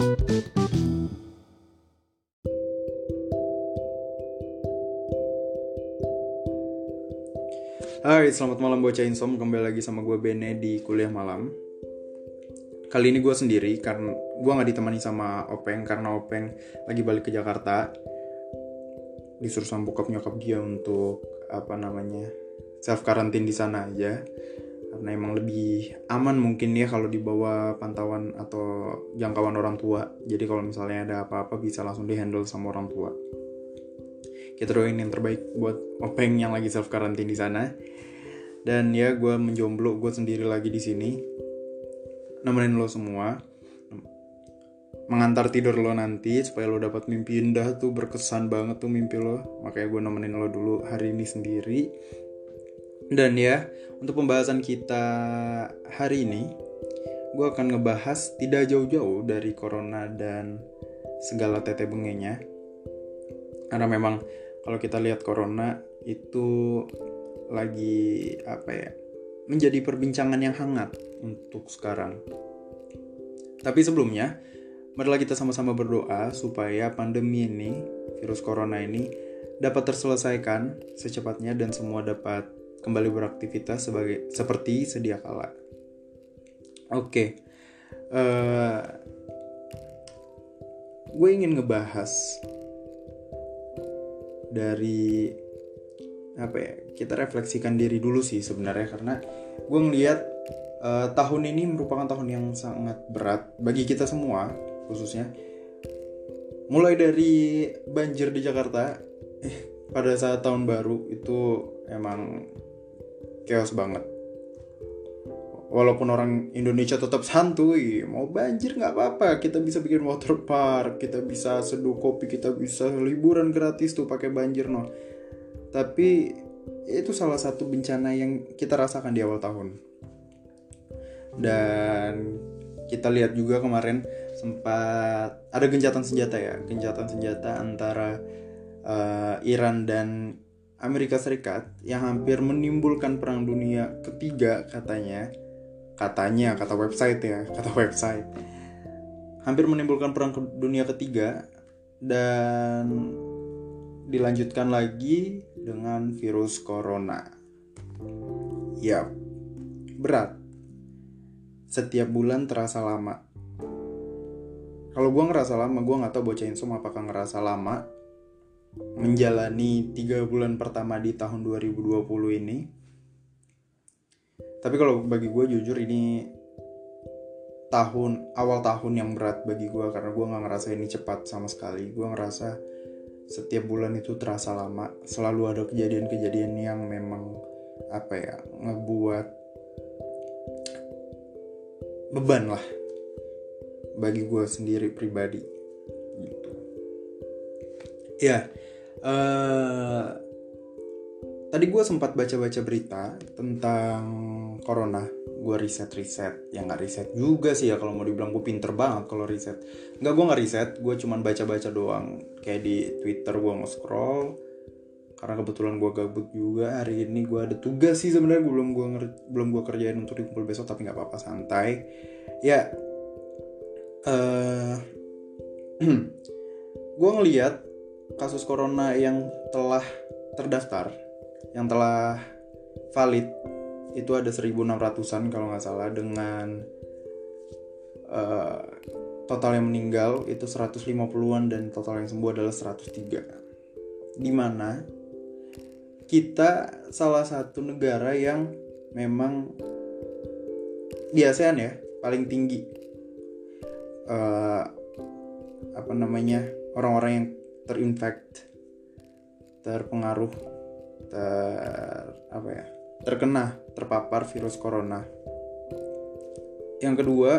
Hai, selamat malam bocah insom. Kembali lagi sama gue Bene di kuliah malam. Kali ini gue sendiri Karena gue gak ditemani sama Openg Karena Openg lagi balik ke Jakarta. Disuruh sama bokap nyokap dia untuk Apa namanya Self karantin di sana aja Karena emang lebih aman mungkin ya Kalau dibawa pantauan atau jangkauan orang tua. Jadi kalau misalnya ada apa-apa Bisa langsung dihandle sama orang tua. Kita doain yang terbaik buat Openg yang lagi self karantin di sana. Dan ya gue menjomblo gue sendiri lagi di sini. Nemenin lo semua. Mengantar tidur lo nanti supaya lo dapat mimpi indah tuh berkesan banget tuh mimpi lo. Makanya gue nemenin lo dulu hari ini sendiri dan ya untuk pembahasan kita hari ini gue akan ngebahas tidak jauh-jauh dari corona dan segala tete bengenya karena memang kalau kita lihat corona itu lagi apa ya menjadi perbincangan yang hangat untuk sekarang. Tapi sebelumnya, marilah kita sama-sama berdoa supaya pandemi ini, virus corona ini dapat terselesaikan secepatnya dan semua dapat kembali beraktivitas sebagai seperti sedia kala. Oke, okay. uh, gue ingin ngebahas dari apa ya kita refleksikan diri dulu sih sebenarnya karena gue ngeliat uh, tahun ini merupakan tahun yang sangat berat bagi kita semua khususnya mulai dari banjir di Jakarta eh, pada saat tahun baru itu emang chaos banget. Walaupun orang Indonesia tetap santuy mau banjir nggak apa-apa. Kita bisa bikin water park kita bisa seduh kopi kita bisa liburan gratis tuh pakai banjir no tapi itu salah satu bencana yang kita rasakan di awal tahun. Dan kita lihat juga kemarin sempat ada gencatan senjata ya. Gencatan senjata antara uh, Iran dan Amerika Serikat yang hampir menimbulkan perang dunia ketiga katanya katanya kata website ya kata website hampir menimbulkan perang dunia ketiga dan dilanjutkan lagi dengan virus corona. Ya berat. Setiap bulan terasa lama. Kalau gue ngerasa lama gue nggak tahu bocah insom apakah ngerasa lama menjalani tiga bulan pertama di tahun 2020 ini. Tapi kalau bagi gue jujur ini tahun awal tahun yang berat bagi gue karena gue nggak ngerasa ini cepat sama sekali. Gue ngerasa setiap bulan itu terasa lama. Selalu ada kejadian-kejadian yang memang apa ya ngebuat beban lah bagi gue sendiri pribadi ya uh, tadi gue sempat baca-baca berita tentang corona. Gue riset riset yang nggak riset juga sih ya kalau mau dibilang gue pinter banget kalau riset. Nggak gue nggak riset. Gue cuman baca-baca doang. Kayak di twitter gue nge-scroll. Karena kebetulan gue gabut juga hari ini. Gue ada tugas sih sebenarnya. Belum gue belum gue kerjain untuk dikumpul besok tapi nggak apa-apa. Santai. Ya. Uh, gue ngeliat kasus corona yang telah terdaftar yang telah valid itu ada 1600-an kalau nggak salah dengan uh, total yang meninggal itu 150-an dan total yang sembuh adalah 103. Di mana kita salah satu negara yang memang di ASEAN ya paling tinggi uh, apa namanya orang-orang yang terinfect terpengaruh ter apa ya terkena terpapar virus corona. Yang kedua,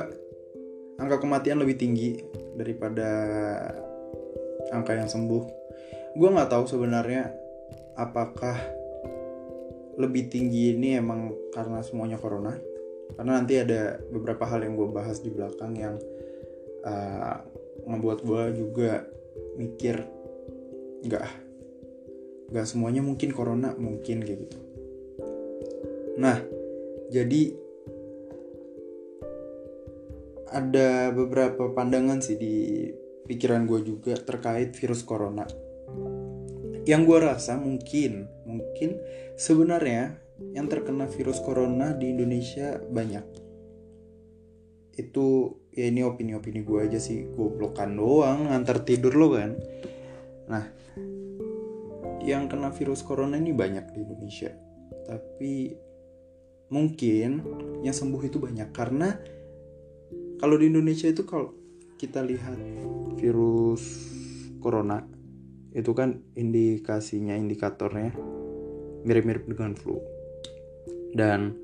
angka kematian lebih tinggi daripada angka yang sembuh. Gue nggak tahu sebenarnya apakah lebih tinggi ini emang karena semuanya corona. Karena nanti ada beberapa hal yang gue bahas di belakang yang uh, membuat gue juga mikir nggak nggak semuanya mungkin corona mungkin kayak gitu. Nah, jadi ada beberapa pandangan sih di pikiran gue juga terkait virus corona. Yang gue rasa mungkin mungkin sebenarnya yang terkena virus corona di Indonesia banyak. Itu ya ini opini-opini gue aja sih goblokan doang ngantar tidur lo kan nah yang kena virus corona ini banyak di Indonesia. Tapi mungkin yang sembuh itu banyak. Karena kalau di Indonesia itu kalau kita lihat virus corona itu kan indikasinya indikatornya mirip-mirip dengan flu. Dan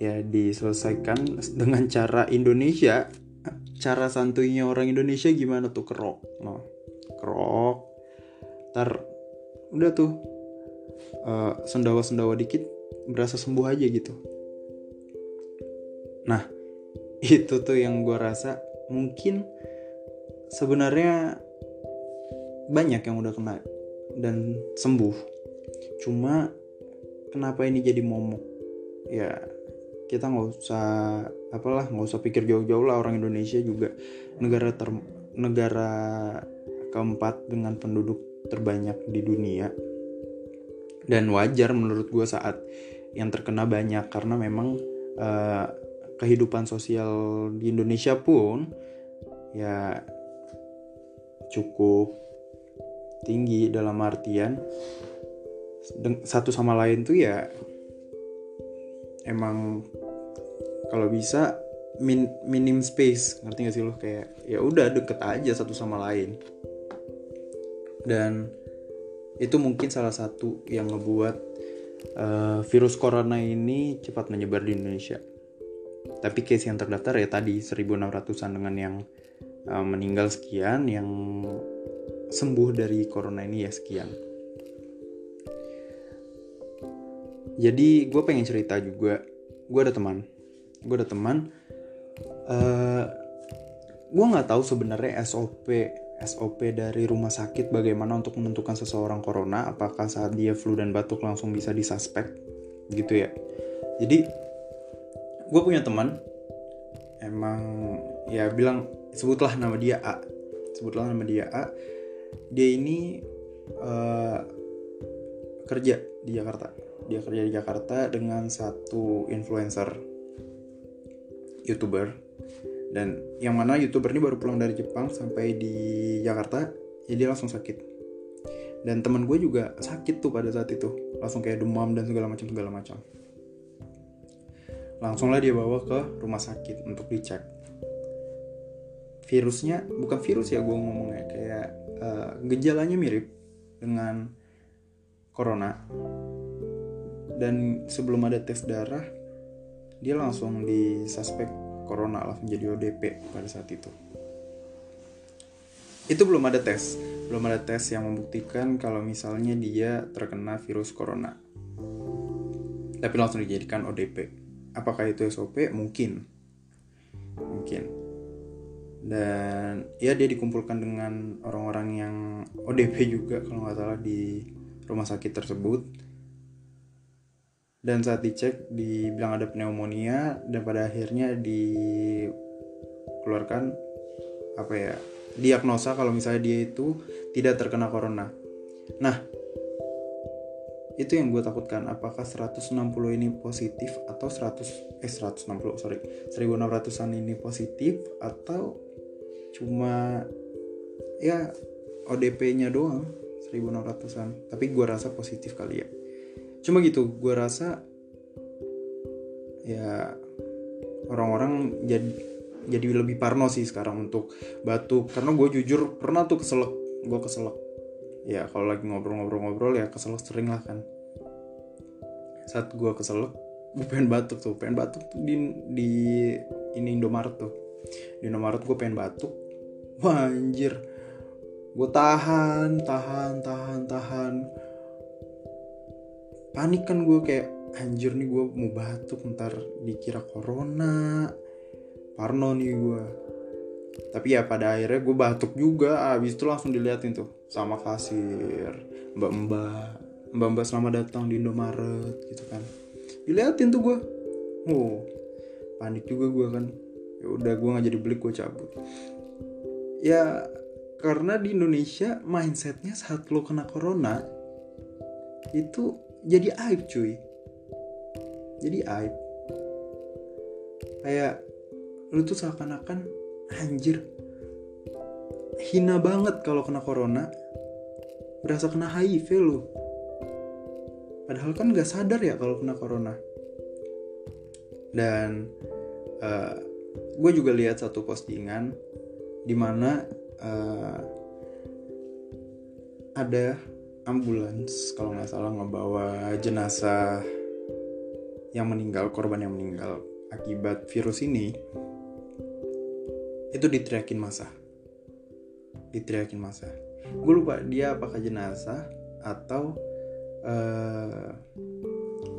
ya diselesaikan dengan cara Indonesia. Cara santuinya orang Indonesia gimana tuh kerok no kerok ntar udah tuh uh, sendawa-sendawa dikit berasa sembuh aja gitu. Nah itu tuh yang gue rasa mungkin sebenarnya banyak yang udah kena dan sembuh. Cuma kenapa ini jadi momok? Ya kita nggak usah apalah nggak usah pikir jauh-jauh lah orang Indonesia juga negara ter negara keempat dengan penduduk terbanyak di dunia. Dan wajar menurut gue saat yang terkena banyak karena memang uh, kehidupan sosial di Indonesia pun ya cukup tinggi dalam artian satu sama lain tuh ya emang kalau bisa min, minim space. Ngerti gak sih lo? Kayak ya udah deket aja satu sama lain dan itu mungkin salah satu yang ngebuat uh, virus corona ini cepat menyebar di Indonesia. Tapi case yang terdaftar ya tadi 1600an dengan yang uh, meninggal sekian yang sembuh dari corona ini ya sekian. Jadi gue pengen cerita juga gue ada teman gue ada teman uh, gue nggak tahu sebenarnya SOP SOP dari rumah sakit bagaimana untuk menentukan seseorang corona? Apakah saat dia flu dan batuk langsung bisa disuspek? Gitu ya. Jadi gue punya teman emang ya bilang sebutlah nama dia A. Sebutlah nama dia A. Dia ini uh, kerja di Jakarta. Dia kerja di Jakarta dengan satu influencer youtuber dan yang mana youtuber ini baru pulang dari Jepang sampai di Jakarta dia langsung sakit. Dan teman gue juga sakit tuh pada saat itu. Langsung kayak demam dan segala macam segala macam. Langsunglah dia bawa ke rumah sakit untuk dicek. Virusnya bukan virus ya gue ngomongnya kayak uh, gejalanya mirip dengan corona. Dan sebelum ada tes darah dia langsung disuspek corona langsung jadi ODP pada saat itu. Itu belum ada tes. Belum ada tes yang membuktikan kalau misalnya dia terkena virus corona. Tapi langsung dijadikan ODP apakah itu SOP mungkin. Mungkin. Dan ya dia dikumpulkan dengan orang-orang yang ODP juga kalau nggak salah di rumah sakit tersebut dan saat dicek dibilang ada pneumonia dan pada akhirnya dikeluarkan apa ya diagnosa kalau misalnya dia itu tidak terkena corona. Nah itu yang gue takutkan. Apakah 160 ini positif atau 100 eh 160 sorry. 1600an ini positif atau cuma ya ODP nya doang 1600an tapi gue rasa positif kali ya cuma gitu gue rasa ya orang-orang jadi jadi lebih parno sih sekarang untuk batuk. Karena gue jujur pernah tuh keselak gue keselak ya kalau lagi ngobrol-ngobrol-ngobrol ya keselak sering lah kan. Saat gue keselak gue pengen batuk tuh. Pengen batuk tuh di di ini Indomaret tuh. Di Indomaret gue pengen batuk. Wah anjir. Gue tahan tahan tahan tahan panik kan gue kayak anjir nih gue mau batuk ntar dikira corona. Parno nih gue tapi ya pada akhirnya gue batuk juga. Abis itu langsung diliatin tuh sama kasir mbak mbak mbak mbak selamat datang di Indomaret gitu kan. Diliatin tuh gue oh panik juga gue kan. Ya udah gue nggak jadi beli gue cabut. Ya karena di Indonesia mindsetnya saat lo kena corona itu jadi aib cuy. Jadi aib. Kayak lu tuh seakan-akan anjir hina banget kalau kena corona. Berasa kena HIV lu. Padahal kan gak sadar ya kalau kena corona. Dan uh, eh, gue juga lihat satu postingan di mana uh, eh, ada ambulans kalau nggak salah ngebawa jenazah yang meninggal korban yang meninggal akibat virus ini itu diteriakin masa. Diteriakin masa. Gue lupa dia apakah jenazah atau uh,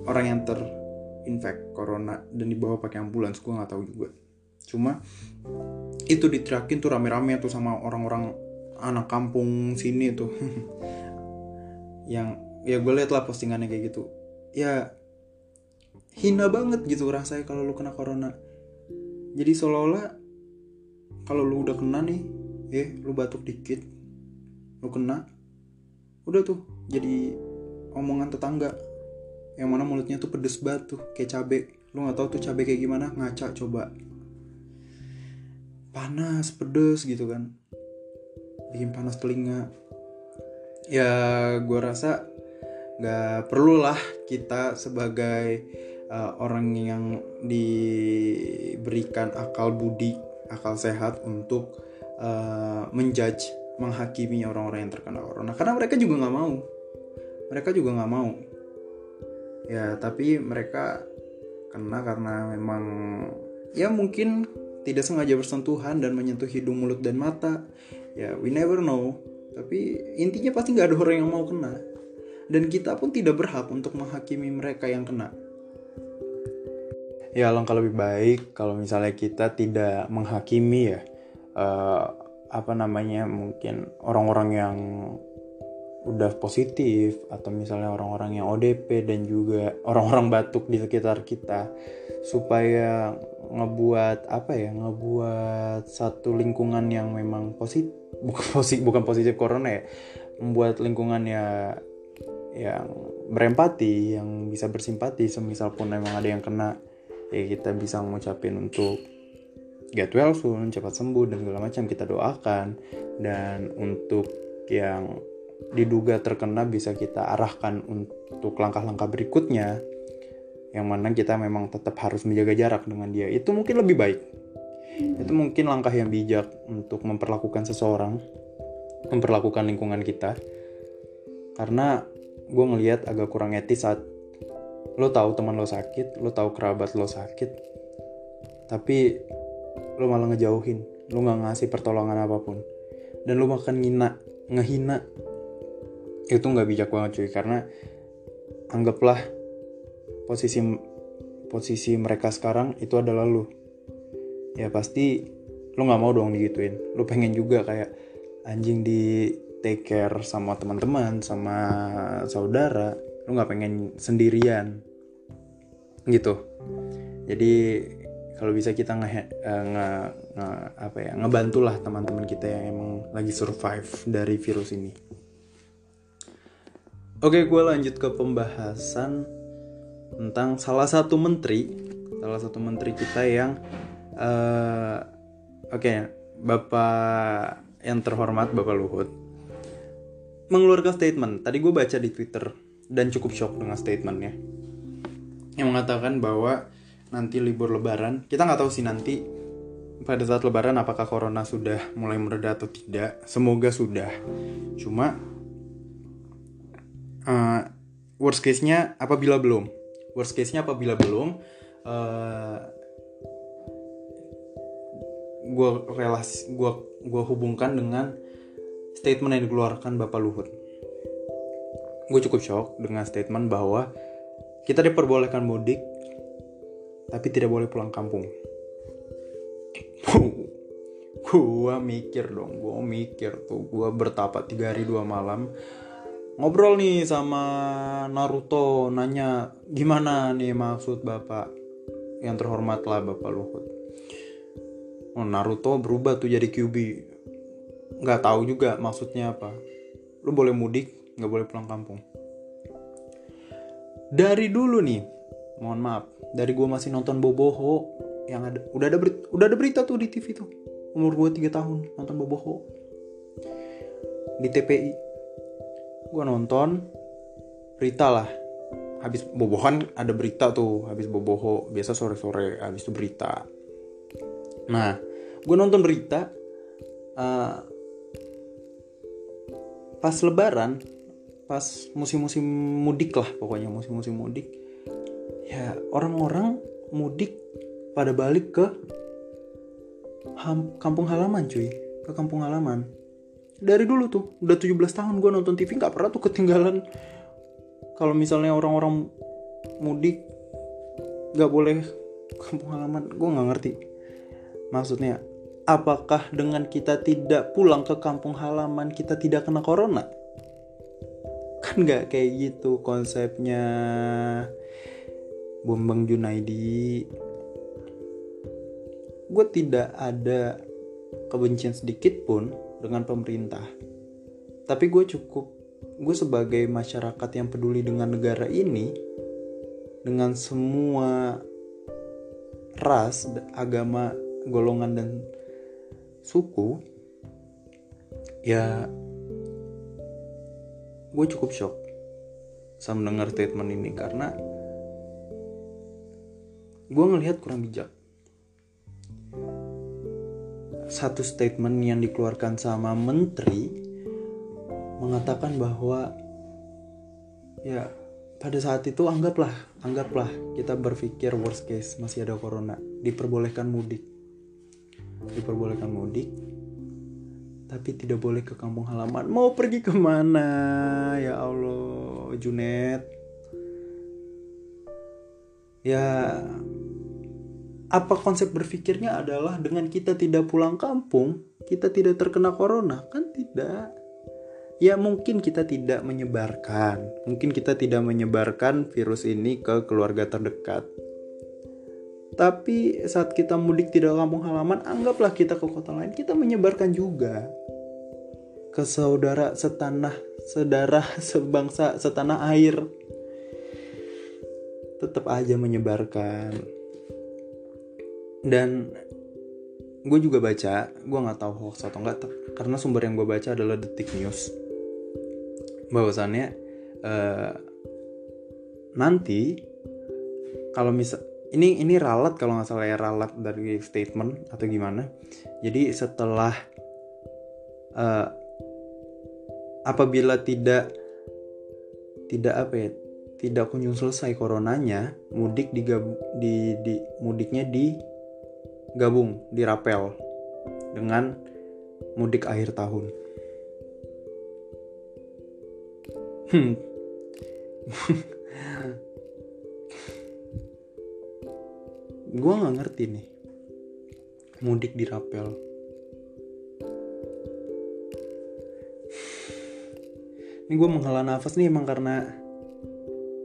orang yang terinfek corona dan dibawa pakai ambulans gue nggak tahu juga. Cuma itu diteriakin tuh rame-rame tuh sama orang-orang anak kampung sini tuh yang ya gue liat lah postingannya kayak gitu. Ya hina banget gitu rasanya kalau lu kena corona. Jadi seolah-olah kalau lu udah kena nih eh lu batuk dikit lu kena udah tuh jadi omongan tetangga. Yang mana mulutnya tuh pedes banget tuh kayak cabe. Lu nggak tahu tuh cabe kayak gimana ngaca coba. Panas pedes gitu kan. Bikin panas telinga ya gue rasa nggak perlulah kita sebagai uh, orang yang diberikan akal budi, akal sehat untuk uh, menjudge, menghakimi orang-orang yang terkena corona. Karena mereka juga nggak mau, mereka juga nggak mau. Ya, tapi mereka kena karena memang ya mungkin tidak sengaja bersentuhan dan menyentuh hidung, mulut dan mata. Ya, we never know. Tapi intinya pasti nggak ada orang yang mau kena. Dan kita pun tidak berhak untuk menghakimi mereka yang kena ya alangkah lebih baik kalau misalnya kita tidak menghakimi ya uh, apa namanya mungkin orang-orang yang udah positif atau misalnya orang-orang yang ODP dan juga orang-orang batuk di sekitar kita supaya ngebuat apa ya ngebuat satu lingkungan yang memang positif bukan positif bukan positif corona ya. Membuat lingkungan ya yang berempati yang bisa bersimpati semisal pun memang ada yang kena ya kita bisa ngucapin untuk get well soon, cepat sembuh dan segala macam. Kita doakan. Dan untuk yang diduga terkena bisa kita arahkan untuk langkah-langkah berikutnya yang mana kita memang tetap harus menjaga jarak dengan dia. Itu mungkin lebih baik itu mungkin langkah yang bijak untuk memperlakukan seseorang memperlakukan lingkungan kita. Karena gue ngelihat agak kurang etis saat lo tahu teman lo sakit lo tahu kerabat lo sakit tapi lo malah ngejauhin lo nggak ngasih pertolongan apa pun. Dan lo makan ngina ngehina. Itu nggak bijak banget cuy karena anggaplah posisi posisi mereka sekarang itu adalah lo ya pasti lo nggak mau dong digituin. Lo pengen juga kayak anjing di take care sama teman-teman sama saudara lu nggak pengen sendirian. Gitu. Jadi kalau bisa kita nge, uh, nge, nge apa ya ngebantulah teman-teman kita yang emang lagi survive dari virus ini. Oke gue lanjut ke pembahasan tentang salah satu menteri salah satu menteri kita yang uh, oke okay, bapak yang terhormat bapak Luhut mengeluarkan statement. Tadi gue baca di Twitter dan cukup shock dengan statementnya. Yang mengatakan bahwa nanti libur lebaran kita nggak tahu sih nanti pada saat lebaran apakah corona sudah mulai mereda atau tidak. Semoga sudah. Cuma uh, worst case nya apabila belum. Worst case nya apabila belum uh, gue relasi gue gue hubungkan dengan statement yang dikeluarkan bapak Luhut. Gue cukup shock dengan statement bahwa kita diperbolehkan mudik tapi tidak boleh pulang kampung. Gue mikir dong gue mikir tuh gue bertapa tiga hari dua malam ngobrol nih sama Naruto nanya gimana nih maksud bapak? Yang terhormat lah bapak Luhut oh Naruto berubah tuh jadi Kyubi nggak tahu juga maksudnya apa. Lu boleh mudik nggak boleh pulang kampung. Dari dulu nih mohon maaf dari gue masih nonton Boboho yang ada udah ada berita, udah ada berita tuh di TV tuh. Umur gue 3 tahun nonton Boboho. Di TPI gue nonton berita lah. Habis bobohan ada berita tuh habis boboho biasa sore sore habis itu berita nah gue nonton berita uh, pas lebaran pas musim-musim mudik lah pokoknya musim-musim mudik ya orang-orang mudik pada balik ke kampung halaman cuy. Ke kampung halaman. Dari dulu tuh udah 17 tahun gue nonton TV nggak pernah tuh ketinggalan. Kalau misalnya orang-orang mudik nggak boleh kampung halaman gue nggak ngerti maksudnya apakah dengan kita tidak pulang ke kampung halaman kita tidak kena corona? Kan nggak kayak gitu konsepnya. Bombang Junaidi. Gue tidak ada kebencian sedikit pun dengan pemerintah. Tapi gue cukup gue sebagai masyarakat yang peduli dengan negara ini dengan semua ras agama golongan dan suku ya gue cukup shock sama mendengar statement ini karena gue ngelihat kurang bijak. Satu statement yang dikeluarkan sama menteri mengatakan bahwa ya pada saat itu anggaplah anggaplah kita berpikir worst case masih ada corona diperbolehkan mudik diperbolehkan mudik tapi tidak boleh ke kampung halaman mau pergi ke mana ya Allah Junet ya apa konsep berpikirnya adalah dengan kita tidak pulang kampung, kita tidak terkena corona? Kan tidak. Ya mungkin kita tidak menyebarkan, mungkin kita tidak menyebarkan virus ini ke keluarga terdekat. Tapi saat kita mudik tidak kampung halaman, anggaplah kita ke kota lain, kita menyebarkan juga ke saudara setanah, sedarah, sebangsa, setanah air. Tetap aja menyebarkan dan gue juga baca gue nggak tahu hoax atau enggak karena sumber yang gue baca adalah detik news bahwasannya uh, nanti kalau misal ini ini ralat kalau nggak salah ya ralat dari statement atau gimana jadi setelah uh, apabila tidak tidak apa ya tidak kunjung selesai coronanya mudik di, di, di mudiknya di gabung di rapel dengan mudik akhir tahun. Hmm. gue nggak ngerti nih. Mudik di rapel. Ini gue menghela nafas nih emang karena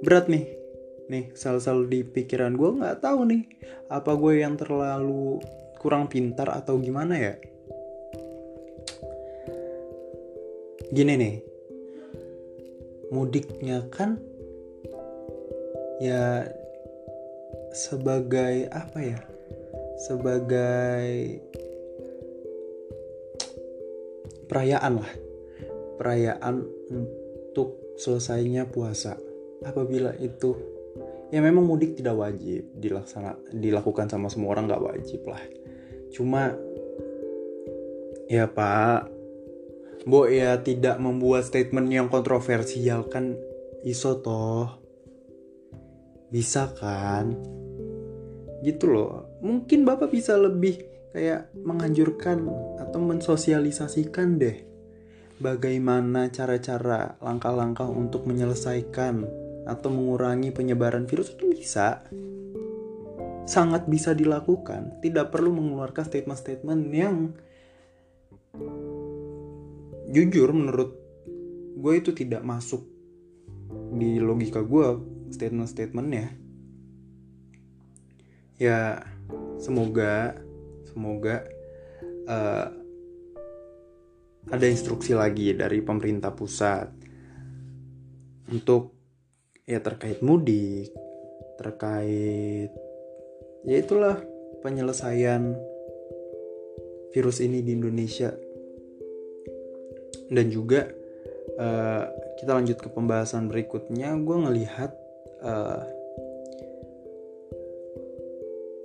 berat nih. Nih sel-sel di pikiran gue nggak tahu nih apa gue yang terlalu kurang pintar atau gimana ya. Gini nih. Mudiknya kan ya sebagai apa ya? Sebagai perayaan lah. Perayaan untuk selesainya puasa. Apabila itu ya memang mudik tidak wajib dilaksana dilakukan sama semua orang nggak wajib lah. Cuma ya pak Bo ya tidak membuat statement yang kontroversial kan? Iso toh? Bisa kan gitu loh. Mungkin bapak bisa lebih kayak menganjurkan atau mensosialisasikan deh bagaimana cara-cara langkah-langkah untuk menyelesaikan atau mengurangi penyebaran virus itu bisa. Sangat bisa dilakukan. Tidak perlu mengeluarkan statement-statement yang jujur menurut gue itu tidak masuk di logika gue statement-statementnya ya semoga semoga uh, ada instruksi lagi dari pemerintah pusat untuk ya terkait mudik terkait ya itulah penyelesaian virus ini di Indonesia. Dan juga uh, kita lanjut ke pembahasan berikutnya. Gue ngelihat uh,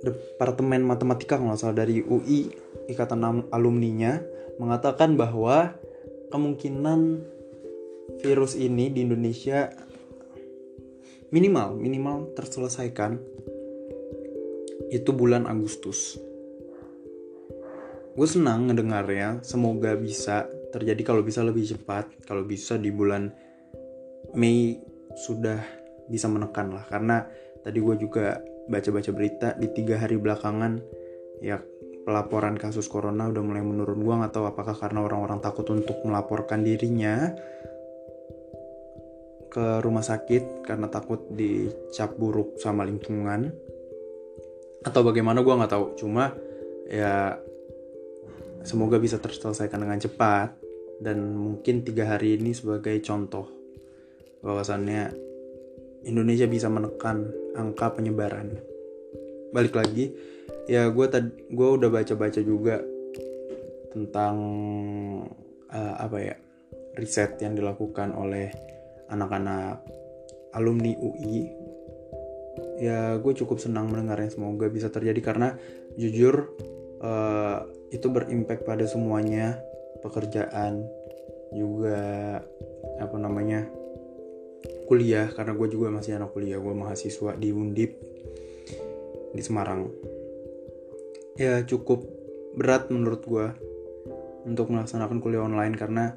Departemen Matematika kalau salah dari UI Ikatan Alumninya mengatakan bahwa kemungkinan virus ini di Indonesia minimal minimal terselesaikan itu bulan Agustus. Gue senang ngedengarnya, semoga bisa terjadi kalau bisa lebih cepat, kalau bisa di bulan Mei sudah bisa menekan lah karena tadi gue juga baca-baca berita di tiga hari belakangan ya pelaporan kasus corona udah mulai menurun gue nggak tahu apakah karena orang-orang takut untuk melaporkan dirinya ke rumah sakit karena takut dicap buruk sama lingkungan? Atau bagaimana gue nggak tahu cuma ya semoga bisa terselesaikan dengan cepat dan mungkin tiga hari ini sebagai contoh bahwasannya Indonesia bisa menekan angka penyebaran. Balik lagi ya gue tad gue udah baca baca juga tentang uh, apa ya riset yang dilakukan oleh anak-anak alumni UI ya gue cukup senang mendengarnya semoga bisa terjadi karena jujur uh, itu berimpact pada semuanya pekerjaan juga apa namanya kuliah karena gue juga masih anak kuliah gue mahasiswa di Undip di Semarang. Ya cukup berat menurut gue untuk melaksanakan kuliah online karena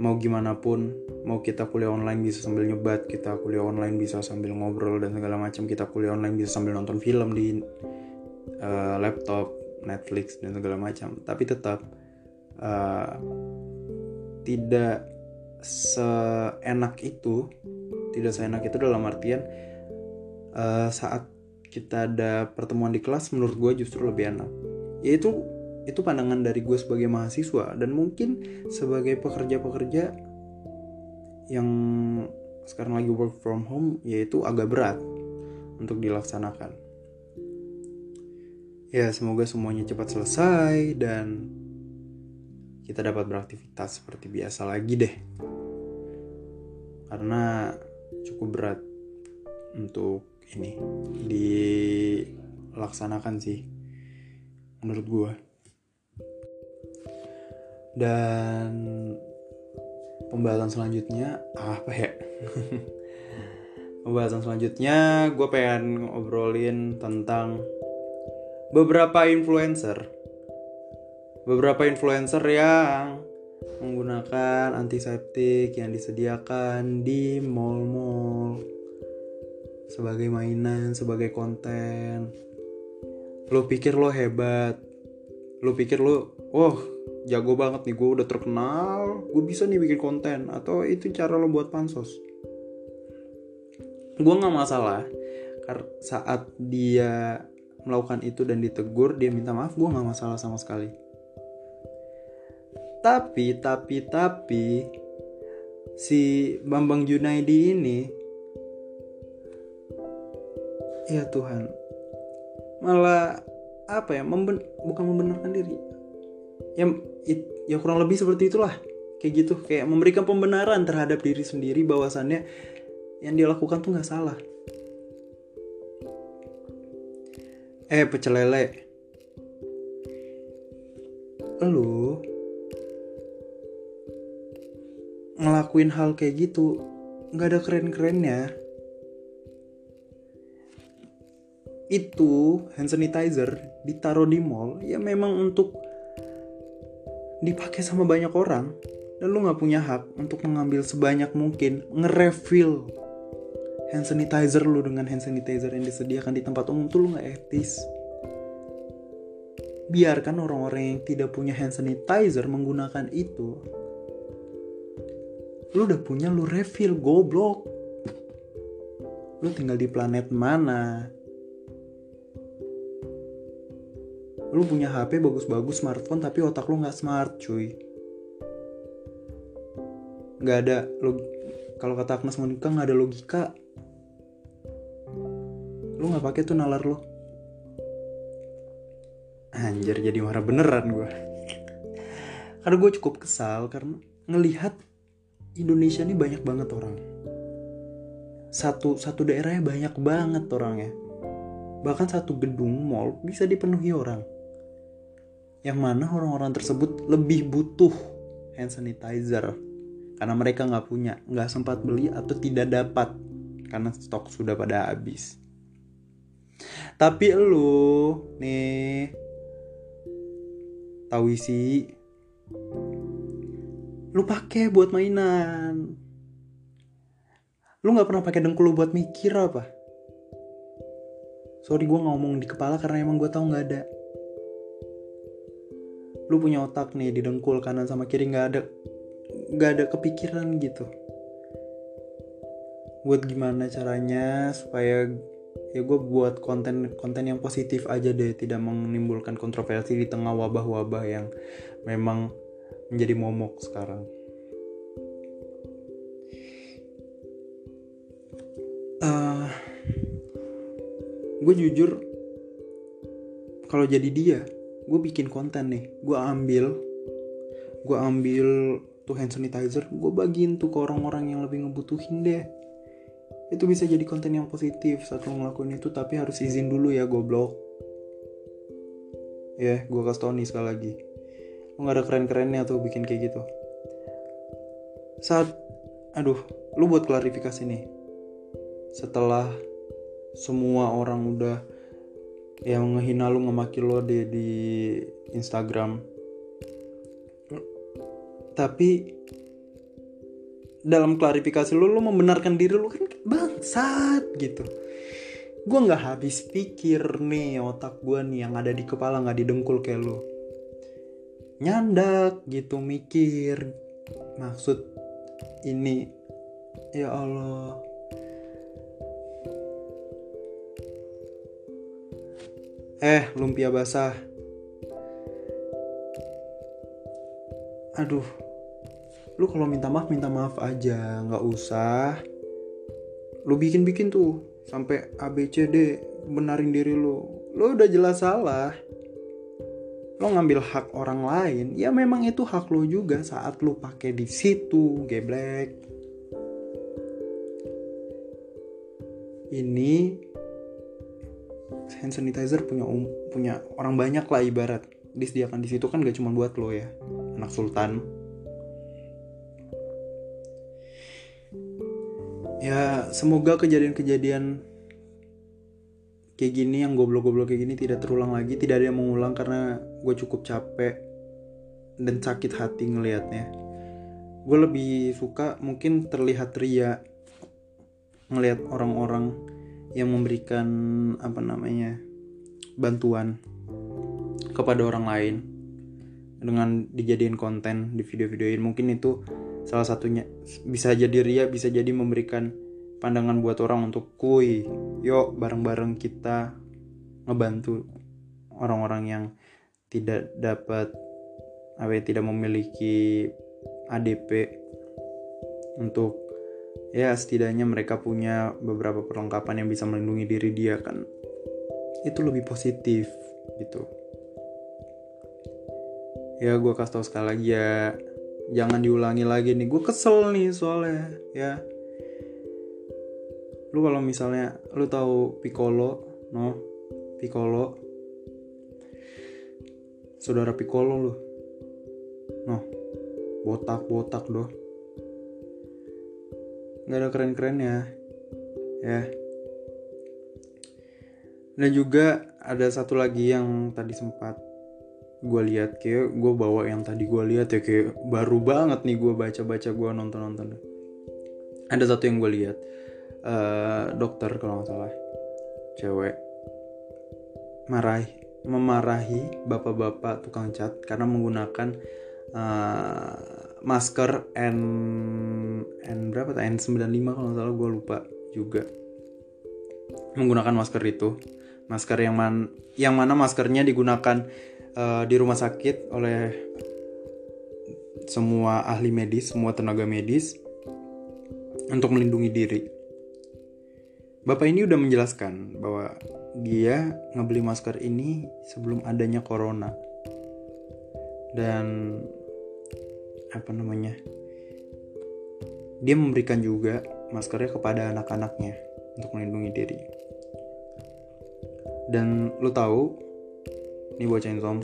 mau gimana pun mau kita kuliah online bisa sambil nyebat kita kuliah online bisa sambil ngobrol dan segala macam. Kita kuliah online bisa sambil nonton film di uh, laptop Netflix dan segala macam. Tapi tetap uh, tidak seenak itu tidak seenak itu dalam artian uh, saat kita ada pertemuan di kelas menurut gue justru lebih enak. Yaitu itu pandangan dari gue sebagai mahasiswa dan mungkin sebagai pekerja-pekerja yang sekarang lagi work from home yaitu agak berat untuk dilaksanakan. Ya semoga semuanya cepat selesai dan kita dapat beraktivitas seperti biasa lagi deh. Karena cukup berat untuk ini dilaksanakan sih menurut gue dan pembahasan selanjutnya apa ya? Pembahasan selanjutnya gue pengen ngobrolin tentang beberapa influencer. Beberapa influencer yang menggunakan antiseptik yang disediakan di mall-mall sebagai mainan, sebagai konten. Lo pikir lo hebat, lo pikir lo, oh jago banget nih, gue udah terkenal, gue bisa nih bikin konten, atau itu cara lo buat pansos. Gue nggak masalah, saat dia melakukan itu dan ditegur, dia minta maaf, gue nggak masalah sama sekali tapi, tapi, tapi si Bambang Junaidi ini ya Tuhan malah apa ya memben bukan membenarkan diri. Ya ya kurang lebih seperti itulah kayak gitu. Kayak memberikan pembenaran terhadap diri sendiri bahwasannya yang dia lakukan tuh nggak salah. Eh pecel lele. Lu ngelakuin hal kayak gitu nggak ada keren-kerennya. Itu hand sanitizer ditaruh di mall ya memang untuk dipakai sama banyak orang. Dan lu nggak punya hak untuk mengambil sebanyak mungkin nge-refill hand sanitizer lu dengan hand sanitizer yang disediakan di tempat umum tuh lu nggak etis. Biarkan orang-orang yang tidak punya hand sanitizer menggunakan itu lu udah punya lu refill goblok. Lu tinggal di planet mana? Lu punya HP bagus-bagus smartphone tapi otak lu nggak smart cuy. Nggak ada log kalau kata Agnes Monica nggak ada logika. Lu nggak pakai tuh nalar lo anjir jadi marah beneran gue karena gue cukup kesal karena ngelihat Indonesia ini banyak banget orang. Satu satu daerahnya banyak banget orangnya. Bahkan satu gedung mall bisa dipenuhi orang. Yang mana orang-orang tersebut lebih butuh hand sanitizer. Karena mereka nggak punya nggak sempat beli atau tidak dapat. Karena stok sudah pada habis. Tapi lu nih tahu isi lu pakai buat mainan. Lu nggak pernah pakai dengkul lu buat mikir apa? Sorry gue ngomong di kepala karena emang gue tahu nggak ada. Lu punya otak nih di dengkul kanan sama kiri nggak ada nggak ada kepikiran gitu. Buat gimana caranya supaya ya gue buat konten konten yang positif aja deh tidak menimbulkan kontroversi di tengah wabah-wabah yang memang menjadi momok sekarang? Uh, gue jujur kalau jadi dia gue bikin konten nih. Gue ambil gue ambil tuh hand sanitizer gue bagiin tuh ke orang-orang yang lebih ngebutuhin deh. Itu bisa jadi konten yang positif saat lo ngelakuin itu tapi harus izin dulu ya goblok. Ya yeah, gue kasih tau nih sekali lagi lo gak ada keren-kerennya tuh bikin kayak gitu? Saat aduh lu buat klarifikasi nih. Setelah semua orang udah yang ngehina lu ngemaki lo di di Instagram. Tapi dalam klarifikasi lu lu membenarkan diri lu kan bangsat gitu. Gue nggak habis pikir nih otak gue nih yang ada di kepala nggak didengkul kayak lu nyandak gitu mikir maksud ini ya Allah. Eh lumpia basah. Aduh lu kalau minta maaf minta maaf aja nggak usah. Lu bikin bikin tuh sampai ABCD benarin diri lu. Lu udah jelas salah lo ngambil hak orang lain ya memang itu hak lo juga saat lo pakai di situ geblek. Ini hand sanitizer punya um, punya orang banyak lah ibarat. Disediakan di situ kan gak cuma buat lo ya anak sultan. Ya semoga kejadian-kejadian kayak gini yang goblok-goblok kayak gini tidak terulang lagi tidak ada yang mengulang karena gue cukup capek dan sakit hati ngelihatnya. Gue lebih suka mungkin terlihat ria ngelihat orang-orang yang memberikan apa namanya bantuan kepada orang lain dengan dijadiin konten di video-videoin. Mungkin itu salah satunya bisa jadi ria bisa jadi memberikan pandangan buat orang untuk kui yuk bareng-bareng kita ngebantu orang-orang yang tidak dapat apa ya, tidak memiliki ADP untuk ya setidaknya mereka punya beberapa perlengkapan yang bisa melindungi diri dia kan. Itu lebih positif gitu. Ya gue kasih tau sekali lagi ya jangan diulangi lagi nih. Gue kesel nih soalnya ya lu kalau misalnya lu tahu Piccolo no? Piccolo. Saudara Piccolo lu. No. Botak botak doh. Nggak ada keren keren ya. Ya dan juga ada satu lagi yang tadi sempat gue lihat kayak gue bawa yang tadi gue lihat ya kayak baru banget nih gue baca baca gue nonton nonton ada satu yang gue lihat uh, dokter kalau nggak salah. Cewek. Marahi memarahi bapak-bapak tukang cat karena menggunakan uh, masker N N berapa tuh? N95 kalau nggak salah gue lupa juga. Menggunakan masker itu. Masker yang man yang mana maskernya digunakan uh, di rumah sakit oleh semua ahli medis semua tenaga medis untuk melindungi diri bapak ini udah menjelaskan bahwa dia ngebeli masker ini sebelum adanya corona. Dan apa namanya? Dia memberikan juga maskernya kepada anak-anaknya untuk melindungi diri. Dan lo tahu ini buat som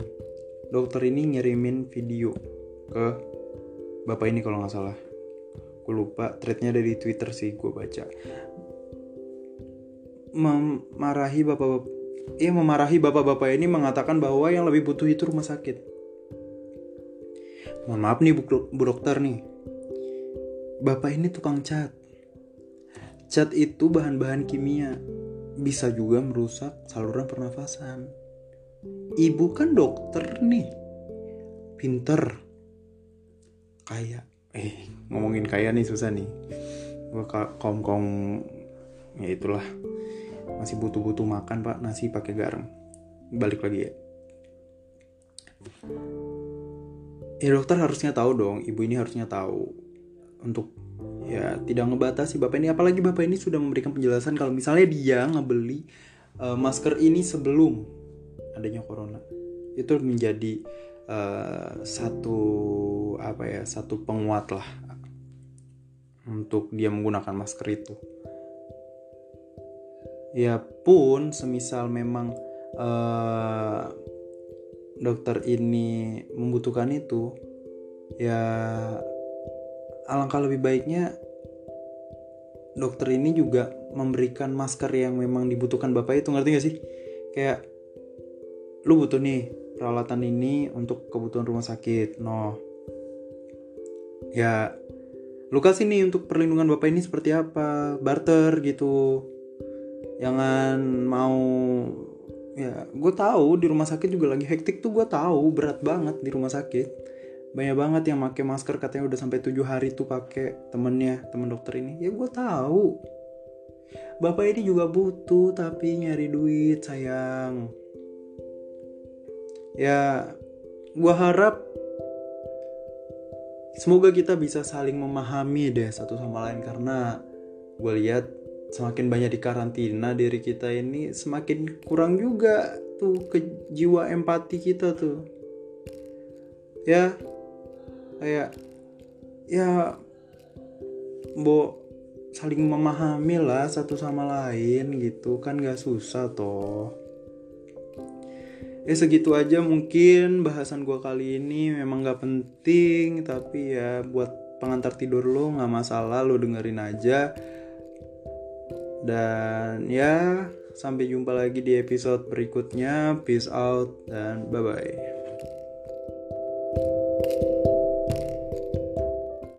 dokter ini ngirimin video ke bapak ini kalau nggak salah. Gue lupa threadnya dari twitter sih gue baca memarahi bapak-bapak Iya memarahi bapak-bapak ini mengatakan bahwa yang lebih butuh itu rumah sakit. Mohon maaf nih bu, bu dokter nih. Bapak ini tukang cat. Cat itu bahan-bahan kimia. Bisa juga merusak saluran pernafasan. Ibu kan dokter nih. Pinter. Kaya. Eh, ngomongin kaya nih susah nih. Gue kaum-kaum ya itulah masih butuh-butuh makan pak. Nasi pakai garam. Balik lagi ya. Ya dokter harusnya tahu dong. Ibu ini harusnya tahu. Untuk ya tidak ngebatasi bapak ini. Apalagi bapak ini sudah memberikan penjelasan kalau misalnya dia ngebeli uh, masker ini sebelum adanya corona. Itu menjadi uh, satu apa ya satu penguat lah untuk dia menggunakan masker itu ya pun semisal memang uh, dokter ini membutuhkan itu ya alangkah lebih baiknya dokter ini juga memberikan masker yang memang dibutuhkan bapak itu ngerti gak sih? Kayak lu butuh nih peralatan ini untuk kebutuhan rumah sakit. No ya lu kasih nih untuk perlindungan bapak ini seperti apa? Barter gitu jangan mau ya gue tahu di rumah sakit juga lagi hektik tuh gue tahu berat banget di rumah sakit. Banyak banget yang pakai masker katanya udah sampai tujuh hari tuh pakai temennya temen dokter ini. Ya gue tahu. Bapak ini juga butuh tapi nyari duit sayang. Ya gue harap semoga kita bisa saling memahami deh satu sama lain karena gue lihat semakin banyak di karantina diri kita ini semakin kurang juga tuh ke jiwa empati kita tuh. Ya kayak ya bo saling memahami lah satu sama lain gitu. Kan gak susah toh. Ya segitu aja mungkin bahasan gue kali ini. Memang gak penting tapi ya buat pengantar tidur lo nggak masalah lo dengerin aja dan ya, sampai jumpa lagi di episode berikutnya. Peace out dan bye bye.